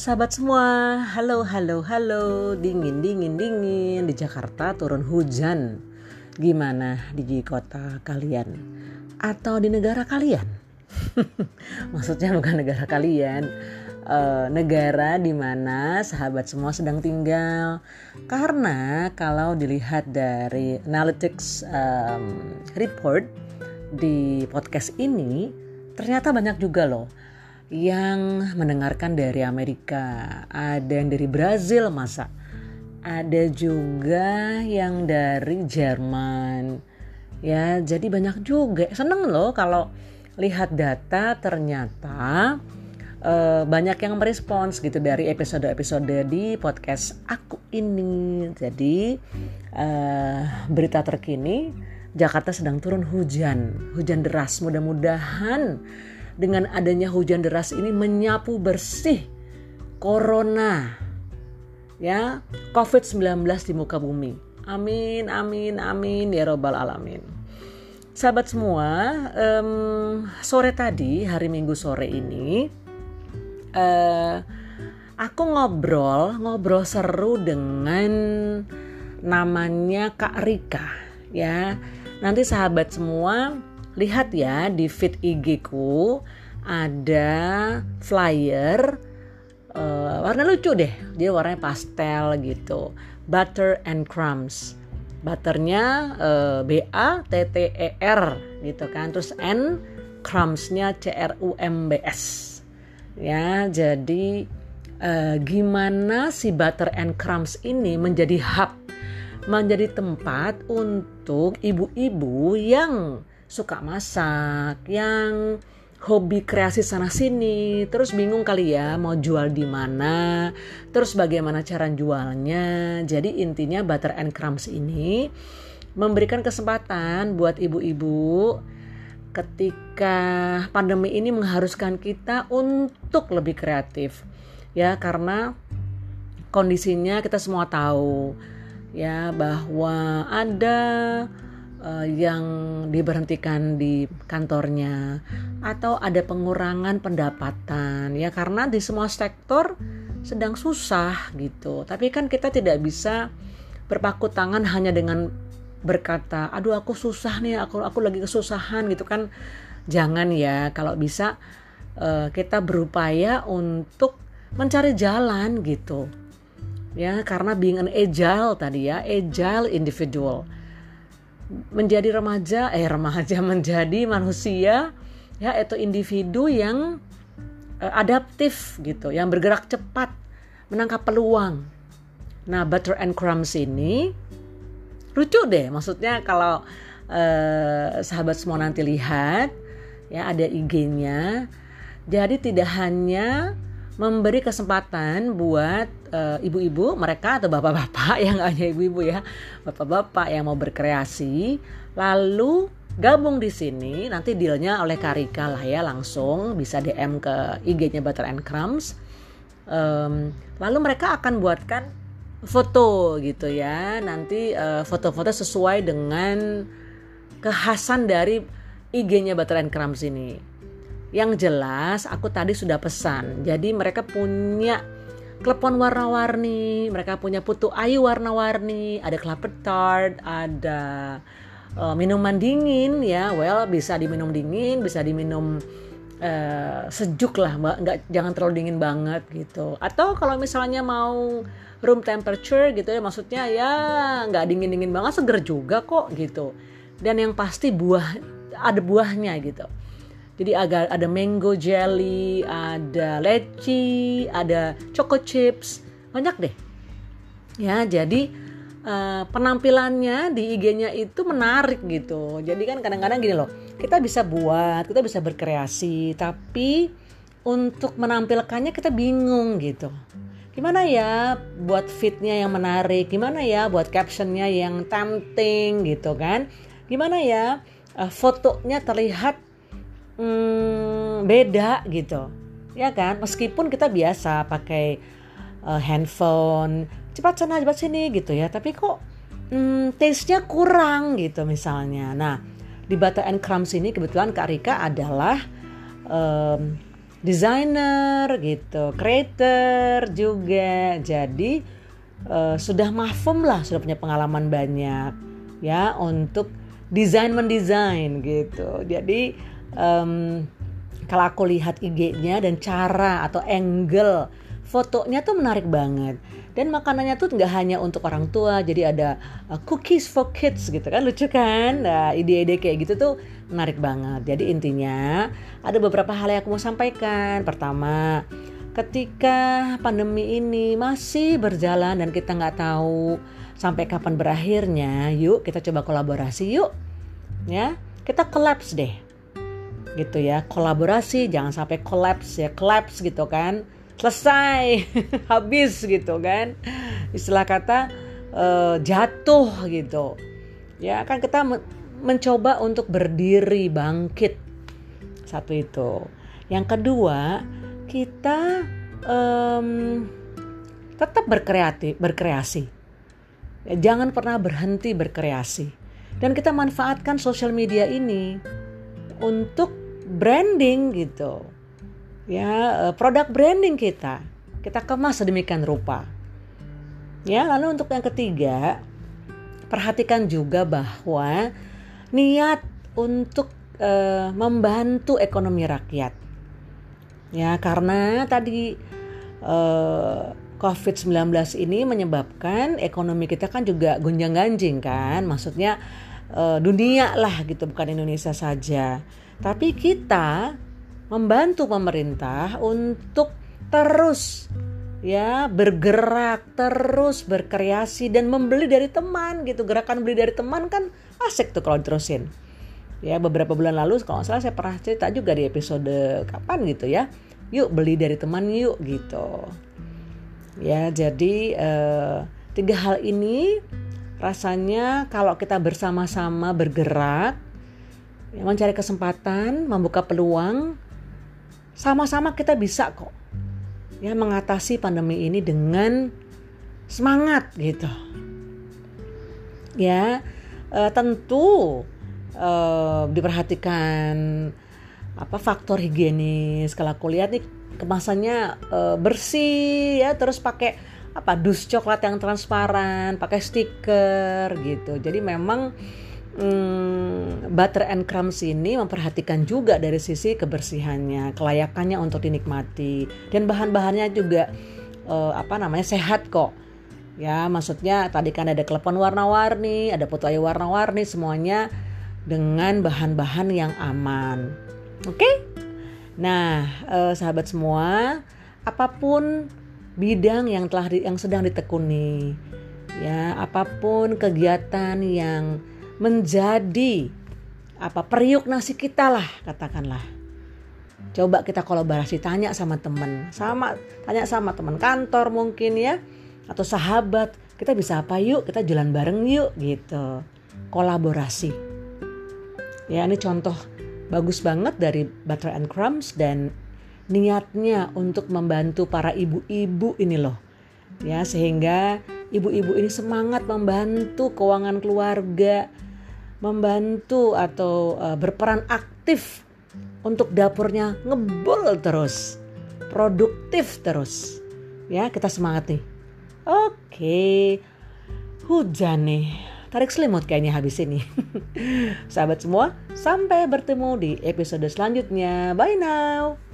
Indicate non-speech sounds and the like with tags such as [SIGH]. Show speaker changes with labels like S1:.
S1: Sahabat semua, halo halo halo, dingin dingin dingin di Jakarta turun hujan. Gimana di kota kalian atau di negara kalian? [LAUGHS] Maksudnya bukan negara kalian, uh, negara di mana sahabat semua sedang tinggal. Karena kalau dilihat dari analytics um, report di podcast ini, ternyata banyak juga loh yang mendengarkan dari Amerika, ada yang dari Brazil masa, ada juga yang dari Jerman. Ya, jadi banyak juga. Seneng loh kalau lihat data ternyata uh, banyak yang merespons gitu dari episode-episode di podcast aku ini. Jadi uh, berita terkini Jakarta sedang turun hujan, hujan deras. Mudah-mudahan dengan adanya hujan deras ini menyapu bersih corona ya COVID-19 di muka bumi. Amin, amin, amin ya robbal alamin. Sahabat semua, um, sore tadi hari Minggu sore ini uh, aku ngobrol ngobrol seru dengan namanya Kak Rika ya. Nanti sahabat semua lihat ya di feed IG ku ada flyer uh, warna lucu deh. Dia warnanya pastel gitu. Butter and crumbs. Butternya uh, B A T T E R gitu kan. Terus N crumbsnya C R U M B S. Ya jadi uh, gimana si butter and crumbs ini menjadi hub menjadi tempat untuk ibu-ibu yang suka masak, yang hobi kreasi sana sini, terus bingung kali ya mau jual di mana, terus bagaimana cara jualnya. Jadi intinya Butter and Crumbs ini memberikan kesempatan buat ibu-ibu ketika pandemi ini mengharuskan kita untuk lebih kreatif. Ya, karena kondisinya kita semua tahu ya bahwa ada uh, yang diberhentikan di kantornya atau ada pengurangan pendapatan ya karena di semua sektor sedang susah gitu. Tapi kan kita tidak bisa berpaku tangan hanya dengan berkata, "Aduh aku susah nih, aku aku lagi kesusahan" gitu kan. Jangan ya, kalau bisa uh, kita berupaya untuk mencari jalan gitu. Ya, karena being an agile tadi ya, agile individual menjadi remaja eh remaja [LAUGHS] menjadi manusia ya itu individu yang uh, adaptif gitu yang bergerak cepat menangkap peluang. Nah butter and crumbs ini lucu deh maksudnya kalau uh, sahabat semua nanti lihat ya ada IG-nya jadi tidak hanya memberi kesempatan buat uh, ibu-ibu mereka atau bapak-bapak [LAUGHS] yang hanya ibu-ibu ya bapak-bapak yang mau berkreasi lalu gabung di sini nanti dealnya oleh Karika lah ya langsung bisa DM ke IG-nya Butter and Crumbs. Um, lalu mereka akan buatkan foto gitu ya nanti uh, foto-foto sesuai dengan kekhasan dari IG-nya Butter and Crumbs ini yang jelas aku tadi sudah pesan. Jadi mereka punya klepon warna-warni, mereka punya putu ayu warna-warni, ada kelapa tart, ada uh, minuman dingin ya. Well, bisa diminum dingin, bisa diminum uh, sejuk lah, nggak jangan terlalu dingin banget gitu. Atau kalau misalnya mau room temperature gitu ya, maksudnya ya nggak dingin-dingin banget, seger juga kok gitu. Dan yang pasti buah ada buahnya gitu jadi agak ada mango jelly, ada leci, ada choco chips, banyak deh. Ya, jadi uh, penampilannya di IG-nya itu menarik gitu. Jadi kan kadang-kadang gini loh, kita bisa buat, kita bisa berkreasi, tapi untuk menampilkannya kita bingung gitu. Gimana ya buat fitnya yang menarik, gimana ya buat captionnya yang tempting gitu kan? Gimana ya uh, fotonya terlihat hmm, beda gitu ya kan meskipun kita biasa pakai uh, handphone cepat sana cepat sini gitu ya tapi kok hmm, taste-nya kurang gitu misalnya nah di Butter and Crumbs ini kebetulan Kak Rika adalah um, desainer gitu, creator juga. Jadi uh, sudah mafum lah, sudah punya pengalaman banyak ya untuk desain mendesain gitu. Jadi um, kalau aku lihat IG-nya dan cara atau angle fotonya tuh menarik banget. Dan makanannya tuh nggak hanya untuk orang tua jadi ada uh, cookies for kids gitu kan lucu kan? Nah ide-ide kayak gitu tuh menarik banget. Jadi intinya ada beberapa hal yang aku mau sampaikan. Pertama ketika pandemi ini masih berjalan dan kita nggak tahu sampai kapan berakhirnya yuk kita coba kolaborasi yuk. Ya kita collapse deh gitu ya. Kolaborasi jangan sampai collapse ya. Collapse gitu kan. Selesai. [LAUGHS] Habis gitu kan. Istilah kata uh, jatuh gitu. Ya kan kita mencoba untuk berdiri bangkit. Satu itu. Yang kedua kita um, tetap berkreasi berkreasi. Jangan pernah berhenti berkreasi. Dan kita manfaatkan sosial media ini untuk branding gitu. Ya eh, produk branding kita kita kemas sedemikian rupa. Ya lalu untuk yang ketiga perhatikan juga bahwa niat untuk uh, membantu ekonomi rakyat. Ya karena tadi uh, COVID-19 ini menyebabkan ekonomi kita kan juga gonjang ganjing kan. Maksudnya dunia lah gitu bukan Indonesia saja tapi kita membantu pemerintah untuk terus ya bergerak terus berkreasi dan membeli dari teman gitu. Gerakan beli dari teman kan asik tuh kalau terusin ya beberapa bulan lalu kalau salah saya pernah cerita juga di episode kapan gitu ya. Yuk beli dari teman yuk gitu. Ya jadi eh, tiga hal ini rasanya kalau kita bersama-sama bergerak mencari kesempatan membuka peluang sama-sama kita bisa kok ya mengatasi pandemi ini dengan semangat gitu. Ya, e, tentu e, diperhatikan apa faktor higienis. Kalau aku lihat nih kemasannya e, bersih ya, terus pakai apa dus coklat yang transparan, pakai stiker gitu. Jadi memang hmm, butter and crumbs ini memperhatikan juga dari sisi kebersihannya, kelayakannya untuk dinikmati dan bahan-bahannya juga uh, apa namanya sehat kok. Ya, maksudnya tadi kan ada klepon warna-warni, ada putu warna-warni, semuanya dengan bahan-bahan yang aman. Oke? Okay? Nah, eh, sahabat semua, apa pun bidang yang telah di, yang sedang ditekuni, ya, apa pun kegiatan yang menjadi apa periuk nasi kita lah katakanlah. Coba kita kolaborasi tanya sama teman, sama tanya sama teman kantor mungkin ya atau sahabat, kita bisa apa yuk? Kita jalan bareng yuk gitu. Kolaborasi. Ya, ini contoh bagus banget dari Butter and Crumbs dan niatnya untuk membantu para ibu-ibu ini loh. Ya, sehingga ibu-ibu ini semangat membantu keuangan keluarga, membantu atau uh, berperan aktif untuk dapurnya ngebul terus, produktif terus. Ya, kita semangat nih. Oke, hujan nih. Tarik selimut kayaknya habis ini. [LAUGHS] Sahabat semua, sampai bertemu di episode selanjutnya. Bye now.